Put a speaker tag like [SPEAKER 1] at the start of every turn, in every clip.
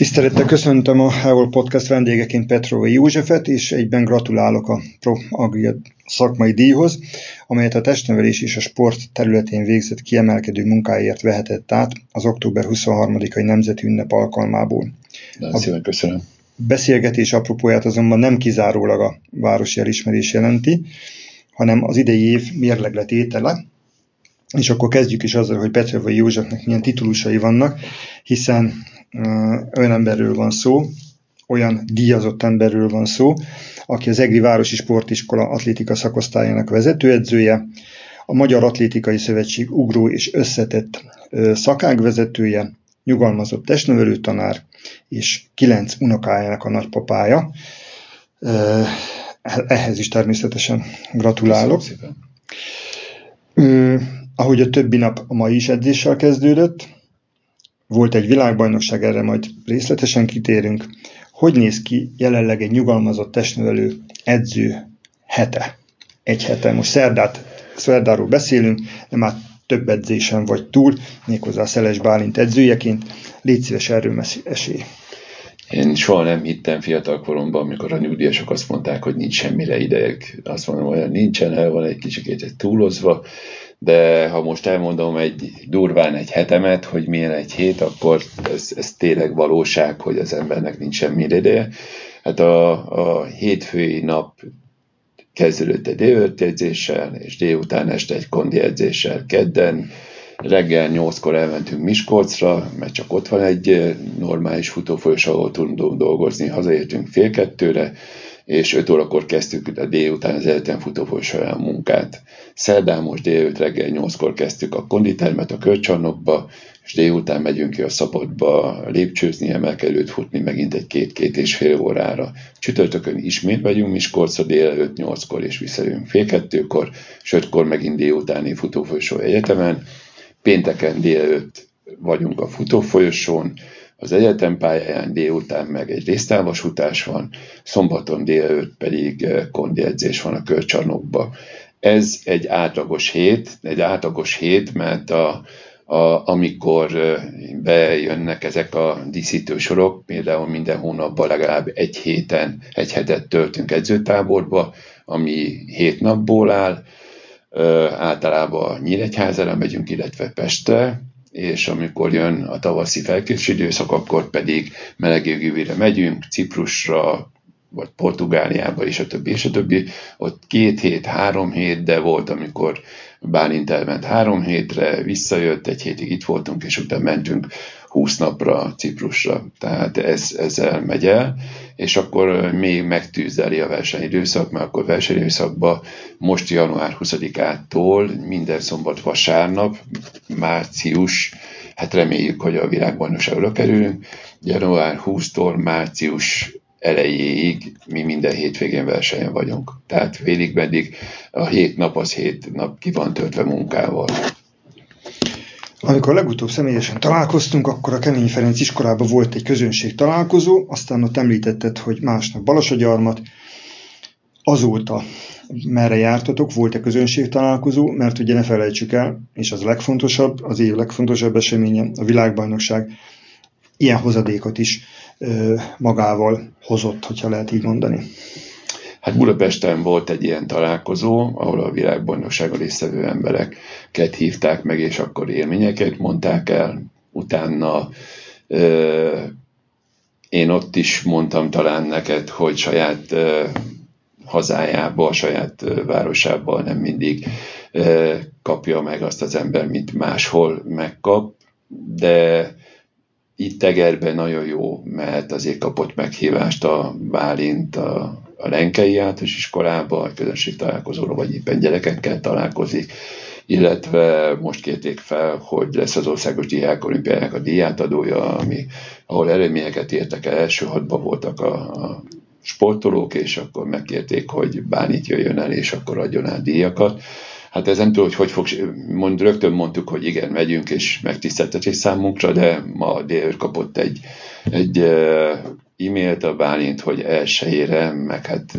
[SPEAKER 1] Tisztelettel köszöntöm a Heol Podcast vendégeként Petrovai Józsefet, és egyben gratulálok a Pro Agri szakmai díjhoz, amelyet a testnevelés és a sport területén végzett kiemelkedő munkáért vehetett át az október 23-ai Nemzeti Ünnep alkalmából.
[SPEAKER 2] Nagyon szépen köszönöm.
[SPEAKER 1] Beszélgetés apropóját azonban nem kizárólag a városi elismerés jelenti, hanem az idei év mérlegletétele, és akkor kezdjük is azzal, hogy Petrovai Józsefnek milyen titulusai vannak, hiszen olyan emberről van szó, olyan díjazott emberről van szó, aki az Egri Városi Sportiskola atlétika szakosztályának vezetőedzője, a Magyar Atlétikai Szövetség ugró és összetett szakágvezetője, nyugalmazott testnevelő tanár, és kilenc unokájának a nagypapája. Ehhez is természetesen gratulálok. Ahogy a többi nap a mai is edzéssel kezdődött, volt egy világbajnokság, erre majd részletesen kitérünk. Hogy néz ki jelenleg egy nyugalmazott testnevelő edző hete? Egy hete. Most szerdát, szerdáról beszélünk, de már több edzésen vagy túl, méghozzá Szeles Bálint edzőjeként. Légy szíves erről esély.
[SPEAKER 2] Én soha nem hittem fiatal koromban, amikor a nyugdíjasok azt mondták, hogy nincs semmire idejük. Azt mondom, hogy nincsen, el van egy kicsit túlozva, de ha most elmondom egy durván egy hetemet, hogy milyen egy hét, akkor ez, ez tényleg valóság, hogy az embernek nincs semmi ideje. Hát a, a hétfői nap kezdődött egy délőtt edzéssel, és délután este egy kondi edzéssel kedden, reggel nyolckor elmentünk Miskolcra, mert csak ott van egy normális futófolyos, ahol tudunk dolgozni, hazaértünk fél kettőre, és 5 órakor kezdtük a délután az egyetem futófolyosóján a munkát. Szerdán most délőtt reggel 8-kor kezdtük a konditermet a kölcsarnokba, és délután megyünk ki a szabadba lépcsőzni, emelkedőt futni megint egy két-két és fél órára. Csütörtökön ismét megyünk Miskolcra délelőtt 8-kor és visszajövünk fél kettőkor, és 5-kor megint délutáni futófolyosó egyetemen. Pénteken délelőtt vagyunk a futófolyosón, az egyetem pályáján délután meg egy résztávasutás van, szombaton délelőtt pedig eh, kondi edzés van a körcsarnokba. Ez egy átlagos hét, egy átlagos hét, mert a, a, amikor eh, bejönnek ezek a díszítő sorok, például minden hónapban legalább egy héten, egy hetet töltünk edzőtáborba, ami hét napból áll, általában Nyíregyházára megyünk, illetve Pestre, és amikor jön a tavaszi felkészülési időszak, akkor pedig melegégővére megyünk, Ciprusra, vagy Portugáliába, és a többi, és a többi. Ott két hét, három hét, de volt, amikor Bálint elment három hétre, visszajött, egy hétig itt voltunk, és utána mentünk 20 napra Ciprusra. Tehát ez, ezzel megy el, és akkor még megtűzeli a versenyidőszak, mert akkor versenyidőszakban most január 20-ától minden szombat vasárnap, március, hát reméljük, hogy a világbajnokságra kerülünk, január 20-tól március elejéig mi minden hétvégén versenyen vagyunk. Tehát félig meddig a hét nap az hét nap ki van töltve munkával.
[SPEAKER 1] Amikor legutóbb személyesen találkoztunk, akkor a Kemény Ferenc iskolában volt egy közönség találkozó, aztán ott említetted, hogy másnap Balasagyarmat, azóta merre jártatok, volt-e közönség találkozó, mert ugye ne felejtsük el, és az a legfontosabb, az év legfontosabb eseménye, a világbajnokság. Ilyen hozadékot is ö, magával hozott, hogyha lehet így mondani.
[SPEAKER 2] Hát Budapesten volt egy ilyen találkozó, ahol a világbajnokságon résztvevő embereket hívták meg, és akkor élményeket mondták el. Utána ö, én ott is mondtam talán neked, hogy saját ö, hazájába, a saját városába nem mindig kapja meg azt az ember, mint máshol megkap, de itt Tegerben nagyon jó, mert azért kapott meghívást a Bálint, a a Lenkei általános iskolába, a közönség találkozóra, vagy éppen gyerekekkel találkozik, illetve most kérték fel, hogy lesz az Országos Diák Olimpiának a díjátadója, ami, ahol eredményeket értek el, első hatban voltak a, a sportolók, és akkor megkérték, hogy Bánit jöjjön el, és akkor adjon át díjakat. Hát ez nem tudom, hogy hogy fog, mond, rögtön mondtuk, hogy igen, megyünk, és megtiszteltetés számunkra, de ma délőtt kapott egy, egy e-mailt a Bálint, hogy elsőjére, meg hát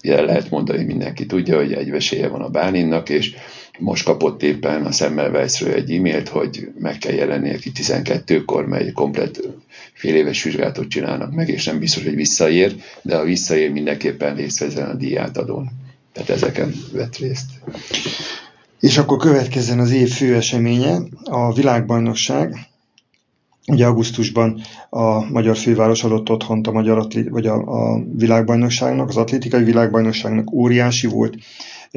[SPEAKER 2] ilyen lehet mondani, mindenki tudja, hogy egy vesélye van a Bálintnak, és most kapott éppen a Semmelweisről egy e-mailt, hogy meg kell jelenni neki 12-kor, mert egy komplet fél éves vizsgálatot csinálnak meg, és nem biztos, hogy visszaér, de ha visszaér, mindenképpen részt a díjátadón. Tehát ezeken vett részt.
[SPEAKER 1] És akkor következzen az év fő eseménye, a világbajnokság. Ugye augusztusban a magyar főváros adott otthont a, magyar vagy a, a világbajnokságnak, az atlétikai világbajnokságnak óriási volt,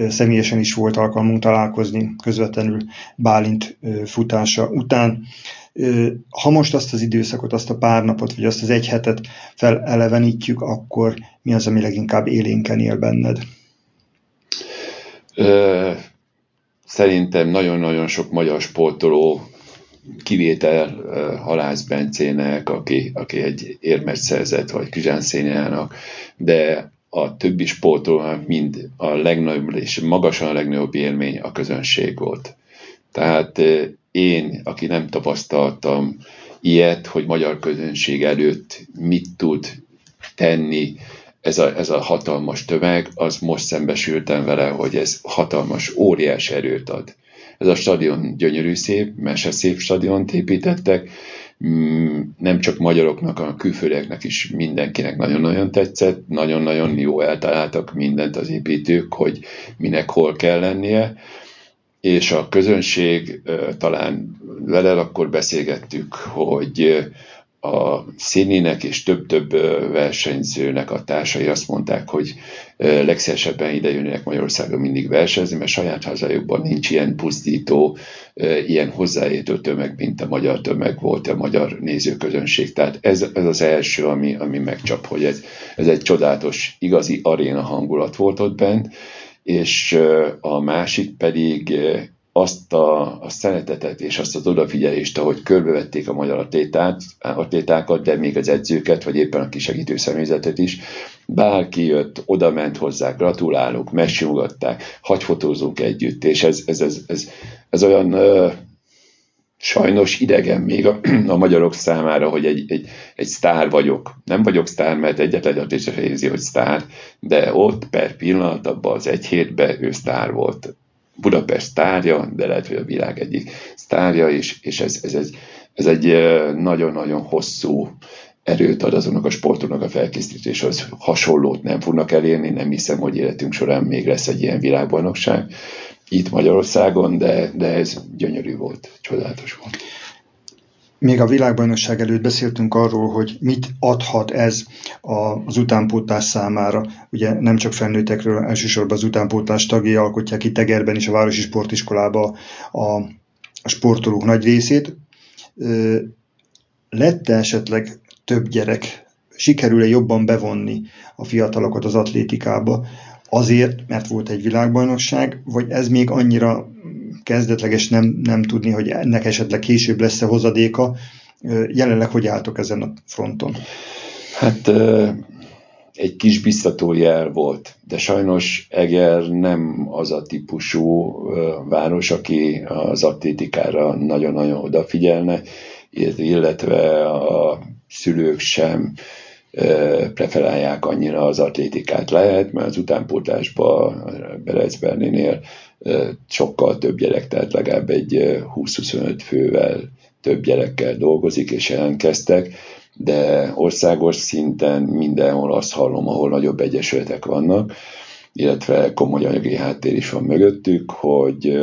[SPEAKER 1] személyesen is volt alkalmunk találkozni közvetlenül Bálint futása után. Ha most azt az időszakot, azt a pár napot, vagy azt az egy hetet felelevenítjük, akkor mi az, ami leginkább élénken él benned?
[SPEAKER 2] Szerintem nagyon-nagyon sok magyar sportoló kivétel Halász Bencének, aki, aki egy érmet szerzett, vagy Kizsán de a többi sportolónak mind a legnagyobb és magasan a legnagyobb élmény a közönség volt. Tehát én, aki nem tapasztaltam ilyet, hogy magyar közönség előtt mit tud tenni ez a, ez a hatalmas tömeg, az most szembesültem vele, hogy ez hatalmas, óriás erőt ad. Ez a stadion gyönyörű szép, mese szép stadiont építettek, mm, nem csak magyaroknak, hanem külföldieknek is mindenkinek nagyon-nagyon tetszett, nagyon-nagyon jó eltaláltak mindent az építők, hogy minek hol kell lennie, és a közönség talán vele akkor beszélgettük, hogy a színének és több-több versenyzőnek a társai azt mondták, hogy legszívesebben ide jönnek Magyarországon mindig versenyezni, mert saját hazájukban nincs ilyen pusztító, ilyen hozzáértő tömeg, mint a magyar tömeg volt, a magyar nézőközönség. Tehát ez, ez az első, ami, ami megcsap, hogy ez, ez egy csodálatos, igazi aréna hangulat volt ott bent, és a másik pedig azt a, a szeretetet és azt az odafigyelést, ahogy körbevették a magyar atlétát, atlétákat, de még az edzőket, vagy éppen a kisegítő személyzetet is. Bárki jött, oda ment hozzá, gratulálunk, megsimogatták, hagy fotózunk együtt, és ez, ez, ez, ez, ez olyan ö, sajnos idegen még a, a magyarok számára, hogy egy, egy, egy sztár vagyok. Nem vagyok sztár, mert egyetlen atléta fejezi, hogy sztár, de ott per pillanat, abban az egy hétben ő sztár volt Budapest sztárja, de lehet, hogy a világ egyik sztárja is, és ez, ez, ez, ez egy nagyon-nagyon hosszú erőt ad azonnak a sportoknak a felkészítéshez. Hasonlót nem fognak elérni, nem hiszem, hogy életünk során még lesz egy ilyen világbajnokság itt Magyarországon, de, de ez gyönyörű volt, csodálatos volt.
[SPEAKER 1] Még a világbajnokság előtt beszéltünk arról, hogy mit adhat ez az utánpótlás számára. Ugye nem csak felnőttekről, elsősorban az utánpótlás tagjai alkotják itt Tegerben és a Városi Sportiskolába a, a sportolók nagy részét. Lett esetleg több gyerek? Sikerül-e jobban bevonni a fiatalokat az atlétikába? Azért, mert volt egy világbajnokság, vagy ez még annyira kezdetleges nem, nem tudni, hogy ennek esetleg később lesz-e hozadéka. Jelenleg hogy álltok ezen a fronton?
[SPEAKER 2] Hát egy kis biztató jel volt, de sajnos Eger nem az a típusú város, aki az atlétikára nagyon-nagyon odafigyelne, illetve a szülők sem preferálják annyira az atlétikát. Lehet, mert az utánpótlásban Berecbernénél sokkal több gyerek, tehát legalább egy 20-25 fővel több gyerekkel dolgozik és jelentkeztek, de országos szinten mindenhol azt hallom, ahol nagyobb egyesületek vannak, illetve komoly anyagi háttér is van mögöttük, hogy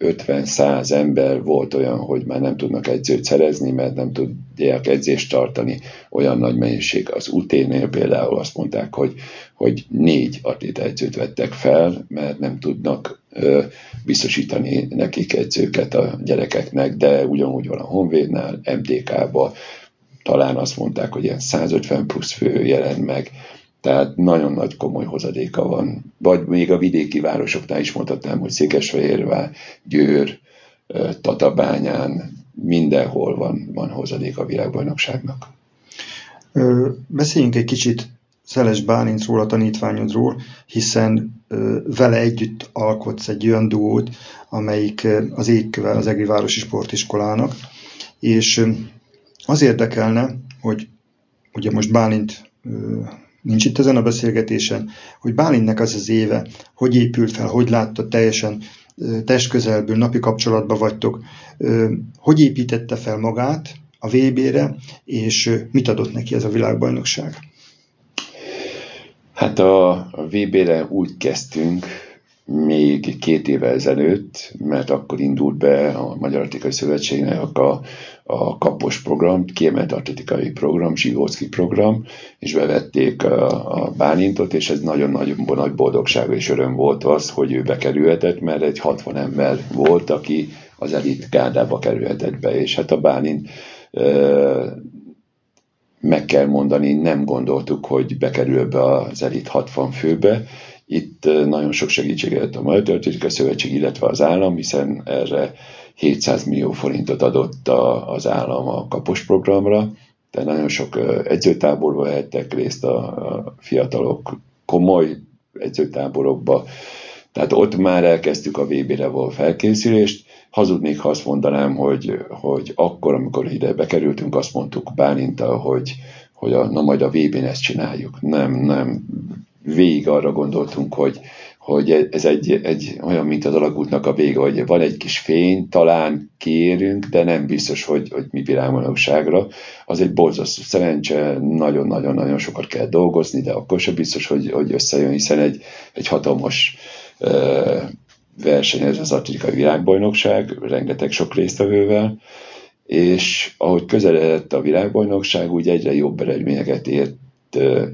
[SPEAKER 2] 50-100 ember volt olyan, hogy már nem tudnak edzőt szerezni, mert nem tudják edzést tartani, olyan nagy mennyiség. Az UT-nél például azt mondták, hogy, hogy négy atléta edzőt vettek fel, mert nem tudnak ö, biztosítani nekik edzőket a gyerekeknek, de ugyanúgy van a Honvédnál, MTK-ba, talán azt mondták, hogy ilyen 150 plusz fő jelent meg, tehát nagyon nagy komoly hozadéka van. Vagy még a vidéki városoknál is mondhatnám, hogy Székesfehérvár, Győr, Tatabányán, mindenhol van, van hozadék a világbajnokságnak.
[SPEAKER 1] Beszéljünk egy kicsit Szeles Bálincról, a tanítványodról, hiszen vele együtt alkotsz egy olyan duót, amelyik az égköve az Egri Városi Sportiskolának, és az érdekelne, hogy ugye most Bálint nincs itt ezen a beszélgetésen, hogy Bálintnek az az éve, hogy épült fel, hogy látta teljesen testközelből napi kapcsolatban vagytok. Hogy építette fel magát a VB-re, és mit adott neki ez a világbajnokság?
[SPEAKER 2] Hát a, a VB-re úgy kezdtünk, még két évvel ezelőtt, mert akkor indult be a Magyar Atletikai Szövetségnek a, a kapos program, kiemelt atletikai program, Zsigócki program, és bevették a, a Bálintot, és ez nagyon-nagyon nagy boldogság és öröm volt az, hogy ő bekerülhetett, mert egy 60 ember volt, aki az elit gárdába kerülhetett be, és hát a Bálint meg kell mondani, nem gondoltuk, hogy bekerül be az elit 60 főbe, itt nagyon sok segítséget a Magyar Történetikai Szövetség, illetve az állam, hiszen erre 700 millió forintot adott az állam a kapos programra, de nagyon sok edzőtáborba vehettek részt a fiatalok, komoly edzőtáborokba, tehát ott már elkezdtük a VB-re való felkészülést. Hazudnék, ha azt mondanám, hogy, hogy akkor, amikor ide bekerültünk, azt mondtuk Bálintal, hogy, hogy a, na majd a VB-n ezt csináljuk. Nem, nem végig arra gondoltunk, hogy, hogy ez egy, egy olyan, mint az alagútnak a vége, hogy van egy kis fény, talán kérünk, de nem biztos, hogy, hogy mi világmanóságra. Az egy borzasztó szerencse, nagyon-nagyon-nagyon sokat kell dolgozni, de akkor sem biztos, hogy, hogy összejön, hiszen egy, egy hatalmas uh, verseny ez az atlétikai világbajnokság, rengeteg sok résztvevővel, és ahogy közeledett a világbajnokság, úgy egyre jobb eredményeket ért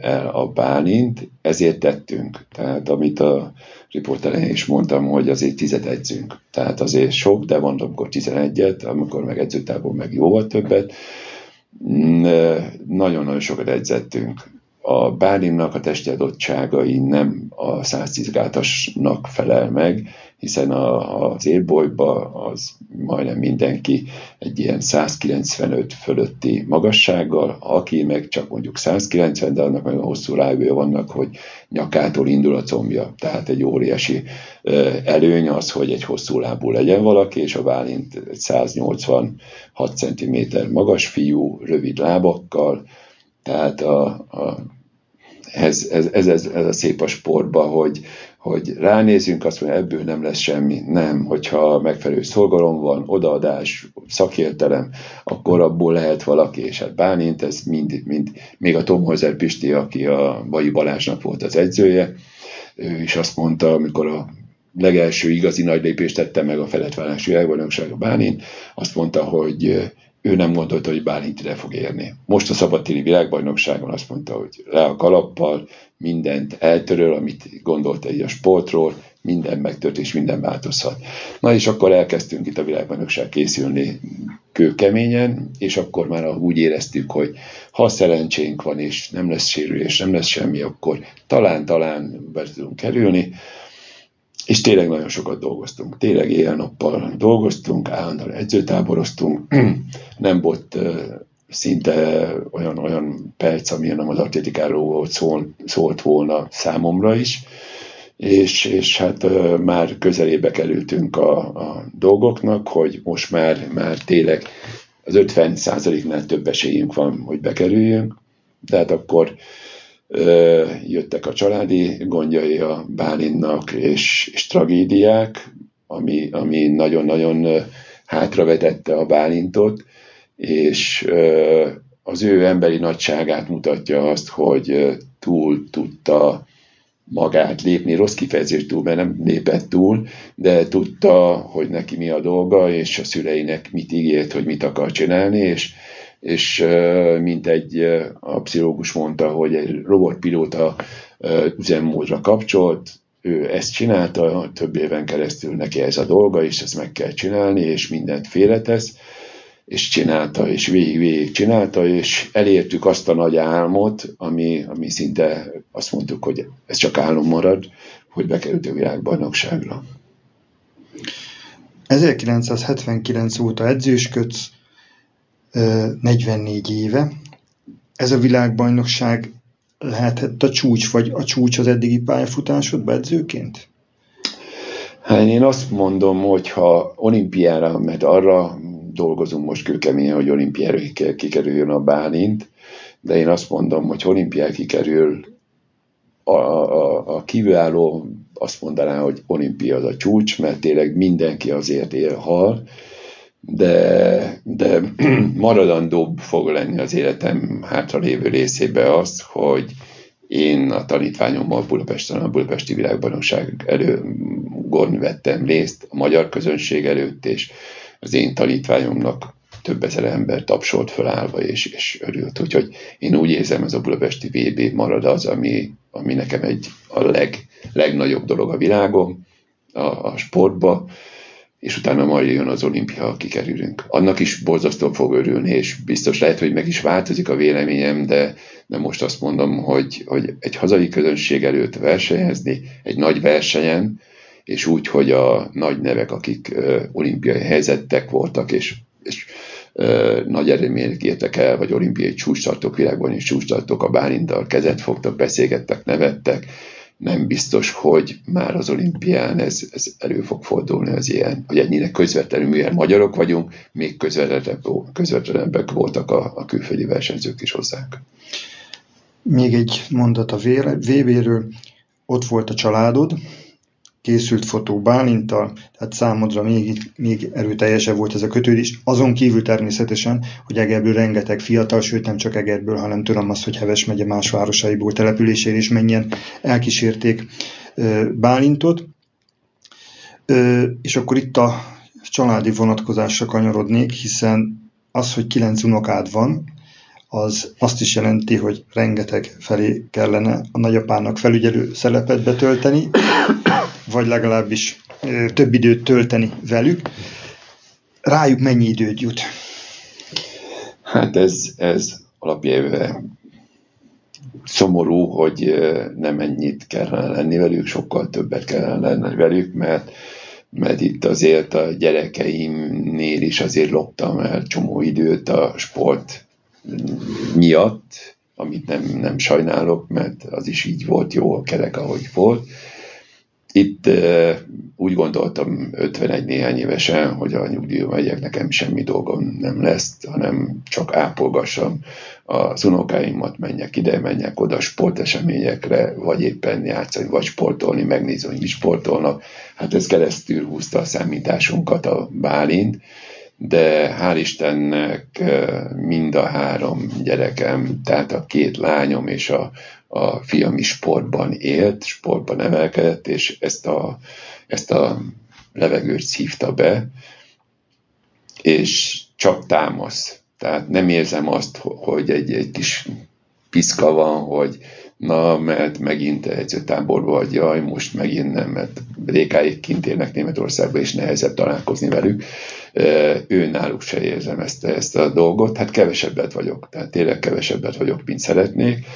[SPEAKER 2] el a Bálint, ezért tettünk. Tehát amit a riporteren is mondtam, hogy azért tizet edzünk. Tehát azért sok, de van amikor 11-et, amikor meg edzőtából meg jóval többet. Mm, nagyon-nagyon sokat edzettünk. A Bálinnak a testi adottságai nem a 110 gátasnak felel meg, hiszen a, az élbolyba az majdnem mindenki egy ilyen 195 fölötti magassággal, aki meg csak mondjuk 190, de annak nagyon hosszú rájúja vannak, hogy nyakától indul a combja. Tehát egy óriási előny az, hogy egy hosszú lábú legyen valaki, és a Bálint egy 186 cm magas fiú, rövid lábakkal, tehát a, a ez, ez, ez, ez, ez a szép a sportban, hogy, hogy ránézünk, azt mondja, ebből nem lesz semmi. Nem, hogyha megfelelő szolgalom van, odaadás, szakértelem, akkor abból lehet valaki, és hát Bálint, ez mind, mind még a Tom Hozer Pisti, aki a Vai Balázsnak volt az edzője, ő is azt mondta, amikor a legelső igazi nagy lépést tette meg a felettvállási világbajnokság a Bálint, azt mondta, hogy ő nem gondolta, hogy Bálint ide fog érni. Most a szabadtéri világbajnokságon azt mondta, hogy le a kalappal, mindent eltöröl, amit gondolta így a sportról, minden megtört és minden változhat. Na és akkor elkezdtünk itt a világbajnokság készülni kőkeményen, és akkor már úgy éreztük, hogy ha szerencsénk van, és nem lesz sérülés, nem lesz semmi, akkor talán-talán be tudunk kerülni. És tényleg nagyon sokat dolgoztunk. Tényleg éjjel-nappal dolgoztunk, állandóan edzőtáboroztunk. Nem volt szinte olyan, olyan perc, amilyen az atlétikáról volt, szól, szólt volna számomra is. És, és hát már közelébe kerültünk a, a dolgoknak, hogy most már, már tényleg az 50 nál több esélyünk van, hogy bekerüljünk, de hát akkor jöttek a családi gondjai a Bálinnak, és, és tragédiák, ami, ami nagyon-nagyon hátravetette a Bálintot, és az ő emberi nagyságát mutatja azt, hogy túl tudta magát lépni, rossz kifejezés túl, mert nem lépett túl, de tudta, hogy neki mi a dolga, és a szüleinek mit ígért, hogy mit akar csinálni, és és mint egy a pszichológus mondta, hogy egy robotpilóta üzemmódra kapcsolt, ő ezt csinálta, több éven keresztül neki ez a dolga, és ezt meg kell csinálni, és mindent félretesz, és csinálta, és végig-végig csinálta, és elértük azt a nagy álmot, ami, ami szinte azt mondtuk, hogy ez csak álom marad, hogy bekerült a világbajnokságra.
[SPEAKER 1] 1979 óta edzősködsz, 44 éve. Ez a világbajnokság lehetett a csúcs, vagy a csúcs az eddigi pályafutásod edzőként?
[SPEAKER 2] Hát én azt mondom, hogy ha olimpiára, mert arra dolgozunk most kőkeményen, hogy olimpiára kikerüljön a Bálint, de én azt mondom, hogy olimpiára kikerül a, a, a kiváló azt mondaná, hogy olimpia az a csúcs, mert tényleg mindenki azért él, hal, de, de maradandóbb fog lenni az életem hátralévő részébe az, hogy én a tanítványommal Budapesten, a Budapesti Világbajnokság előgon vettem részt a magyar közönség előtt, és az én tanítványomnak több ezer ember tapsolt fölállva, és, és örült. Úgyhogy én úgy érzem, ez a budapesti VB marad az, ami, ami nekem egy a leg, legnagyobb dolog a világon, a, a sportba, és utána majd jön az olimpia, ha kikerülünk. Annak is borzasztóan fog örülni, és biztos lehet, hogy meg is változik a véleményem, de, de most azt mondom, hogy, hogy egy hazai közönség előtt versenyezni, egy nagy versenyen, és úgy, hogy a nagy nevek, akik ö, olimpiai helyzettek voltak, és, és ö, nagy eredmények értek el, vagy olimpiai csúcstartók, világban is csúcstartók, a Bálintal kezet fogtak, beszélgettek, nevettek, nem biztos, hogy már az olimpián ez, ez elő fog fordulni az ilyen, hogy ennyire közvetlenül, mivel magyarok vagyunk, még közvetlenebbek voltak a, a külföldi versenyzők is hozzánk.
[SPEAKER 1] Még egy mondat a VB-ről. Ott volt a családod, készült fotó Bálintal, tehát számodra még, még erőteljesebb volt ez a kötődés. Azon kívül természetesen, hogy Egerből rengeteg fiatal, sőt nem csak Egerből, hanem tudom azt, hogy Heves megye más városaiból településére is mennyien elkísérték Bálintot. És akkor itt a családi vonatkozásra kanyarodnék, hiszen az, hogy kilenc unokád van, az azt is jelenti, hogy rengeteg felé kellene a nagyapának felügyelő szerepet betölteni, vagy legalábbis több időt tölteni velük. Rájuk mennyi időt jut?
[SPEAKER 2] Hát ez, ez alapjában szomorú, hogy nem ennyit kellene lenni velük, sokkal többet kellene lenni velük, mert, mert itt azért a gyerekeimnél is azért loptam el csomó időt a sport miatt, amit nem, nem sajnálok, mert az is így volt jó a kerek, ahogy volt, itt úgy gondoltam 51 néhány évesen, hogy a nyugdíjba megyek, nekem semmi dolgom nem lesz, hanem csak ápolgassam az unokáimat, menjek ide, menjek oda sporteseményekre, vagy éppen játszani, vagy sportolni, megnézni, hogy mi sportolnak. Hát ez keresztül húzta a számításunkat a Bálint, de hál' Istennek mind a három gyerekem, tehát a két lányom és a, a fiam is sportban élt, sportban emelkedett, és ezt a, ezt a levegőt szívta be, és csak támasz. Tehát nem érzem azt, hogy egy, egy kis piszka van, hogy na, mert megint edzőtáborba vagy, jaj, most megint nem, mert rékáig kint élnek Németországba, és nehezebb találkozni velük. Ő náluk se érzem ezt, ezt a dolgot, hát kevesebbet vagyok, tehát tényleg kevesebbet vagyok, mint szeretnék,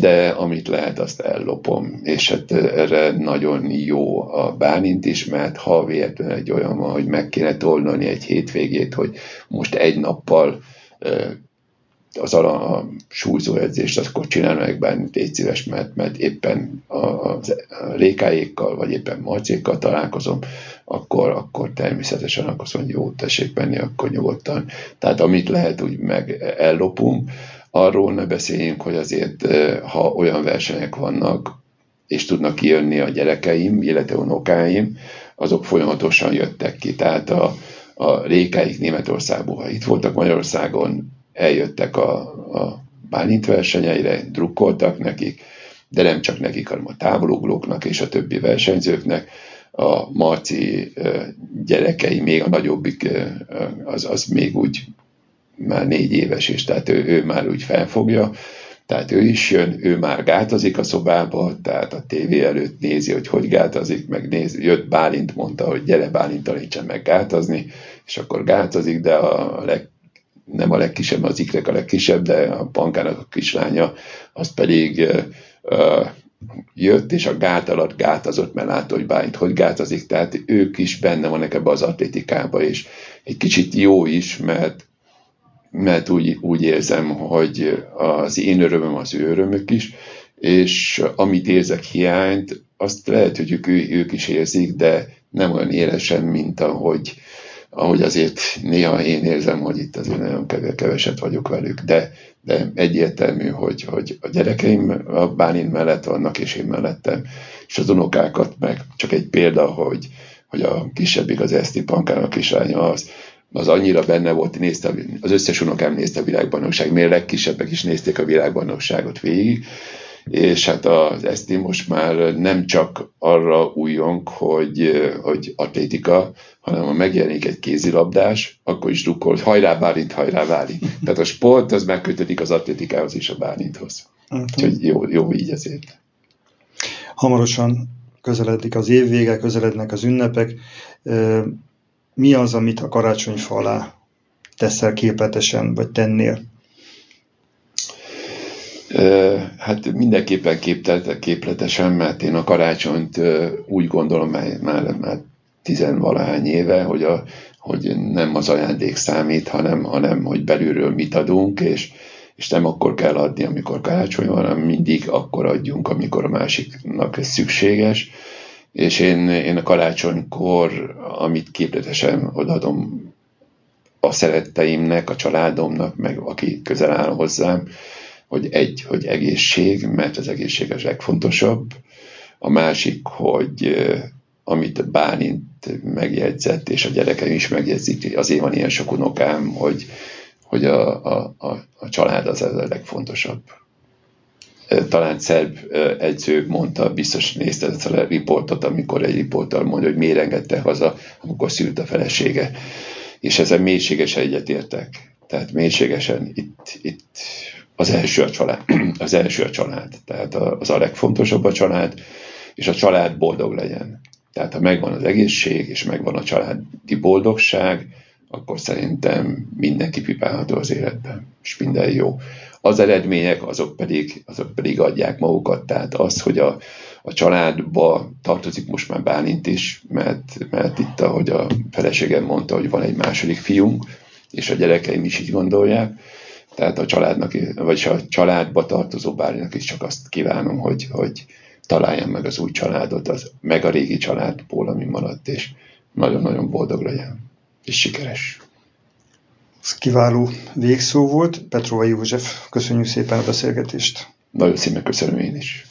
[SPEAKER 2] de amit lehet, azt ellopom, és hát erre nagyon jó a Bálint is, mert ha véletlenül egy olyan van, hogy meg kéne tolnani egy hétvégét, hogy most egy nappal az a, a súlyzó edzést, akkor csinálom meg bármit, légy szíves, mert, mert éppen a, a rékáékkal, vagy éppen marcékkal találkozom, akkor, akkor természetesen akkor azt mondja, jó, tessék menni, akkor nyugodtan. Tehát amit lehet, úgy meg ellopunk, arról ne beszéljünk, hogy azért, ha olyan versenyek vannak, és tudnak kijönni a gyerekeim, illetve unokáim, azok folyamatosan jöttek ki. Tehát a, a rékáik Németországból, ha itt voltak Magyarországon, eljöttek a, a Bálint versenyeire, drukkoltak nekik, de nem csak nekik, hanem a távoluglóknak és a többi versenyzőknek. A Marci gyerekei, még a nagyobbik, az, az még úgy már négy éves is, tehát ő, ő már úgy felfogja, tehát ő is jön, ő már gátazik a szobába, tehát a tévé előtt nézi, hogy hogy gátazik, meg nézi, jött Bálint, mondta, hogy gyere Bálint tanítsen meg gátazni, és akkor gátazik, de a leg, nem a legkisebb, az ikrek a legkisebb, de a pankának a kislánya, az pedig uh, jött, és a gát alatt gátazott, mert látta, hogy Bálint hogy gátazik, tehát ők is benne vannak ebbe az atlétikába, és egy kicsit jó is, mert mert úgy, úgy érzem, hogy az én örömöm az ő örömök is, és amit érzek hiányt, azt lehet, hogy ők, ők is érzik, de nem olyan élesen, mint ahogy ahogy azért néha én érzem, hogy itt azért nagyon keveset vagyok velük, de, de egyértelmű, hogy, hogy a gyerekeim a Bálint mellett vannak, és én mellettem, és az unokákat meg. Csak egy példa, hogy, hogy a kisebbik az Eszti Pankán, a kislánya az, az annyira benne volt, nézte, az összes unokám nézte a világbajnokság, még legkisebbek is nézték a világbajnokságot végig, és hát az Eszti most már nem csak arra újjong, hogy, hogy atlétika, hanem ha megjelenik egy kézilabdás, akkor is drukkol, hogy hajrá Bálint, hajrá Bálint. Tehát a sport az megkötődik az atlétikához és a Bálinthoz. Uh-huh. Úgyhogy jó, jó így ezért.
[SPEAKER 1] Hamarosan közeledik az évvége, közelednek az ünnepek. Mi az, amit a karácsonyfa alá teszel képletesen, vagy tennél?
[SPEAKER 2] Hát mindenképpen képletesen, mert én a karácsonyt úgy gondolom már, már, már tizenvalahány éve, hogy, a, hogy nem az ajándék számít, hanem, hanem hogy belülről mit adunk, és, és nem akkor kell adni, amikor karácsony van, hanem mindig akkor adjunk, amikor a másiknak ez szükséges. És én, én a karácsonykor, amit képletesen odaadom a szeretteimnek, a családomnak, meg aki közel áll hozzám, hogy egy, hogy egészség, mert az egészség az legfontosabb, a másik, hogy amit Bálint megjegyzett, és a gyerekeim is megjegyzik, azért van ilyen sok unokám, hogy, hogy a, a, a, a család az a legfontosabb. Talán szerb egyző mondta, biztos nézte ezt a riportot, amikor egy riportal mondja, hogy miért engedte haza, amikor szült a felesége. És ezzel mélységesen egyetértek. Tehát mélységesen itt, itt az első a család. Az első a család. Tehát az a legfontosabb a család, és a család boldog legyen. Tehát ha megvan az egészség, és megvan a családi boldogság, akkor szerintem mindenki pipálható az életben, és minden jó. Az eredmények, azok pedig, azok pedig adják magukat, tehát az, hogy a, a családba tartozik most már Bálint is, mert, mert itt, ahogy a feleségem mondta, hogy van egy második fiunk, és a gyerekeim is így gondolják, tehát a családnak, vagy a családba tartozó bárjának is csak azt kívánom, hogy, hogy találjam meg az új családot, az, meg a régi családból, ami maradt, és nagyon-nagyon boldog legyen, és sikeres.
[SPEAKER 1] Ez kiváló végszó volt. Petrova József, köszönjük szépen a beszélgetést.
[SPEAKER 2] Nagyon szépen köszönöm én is.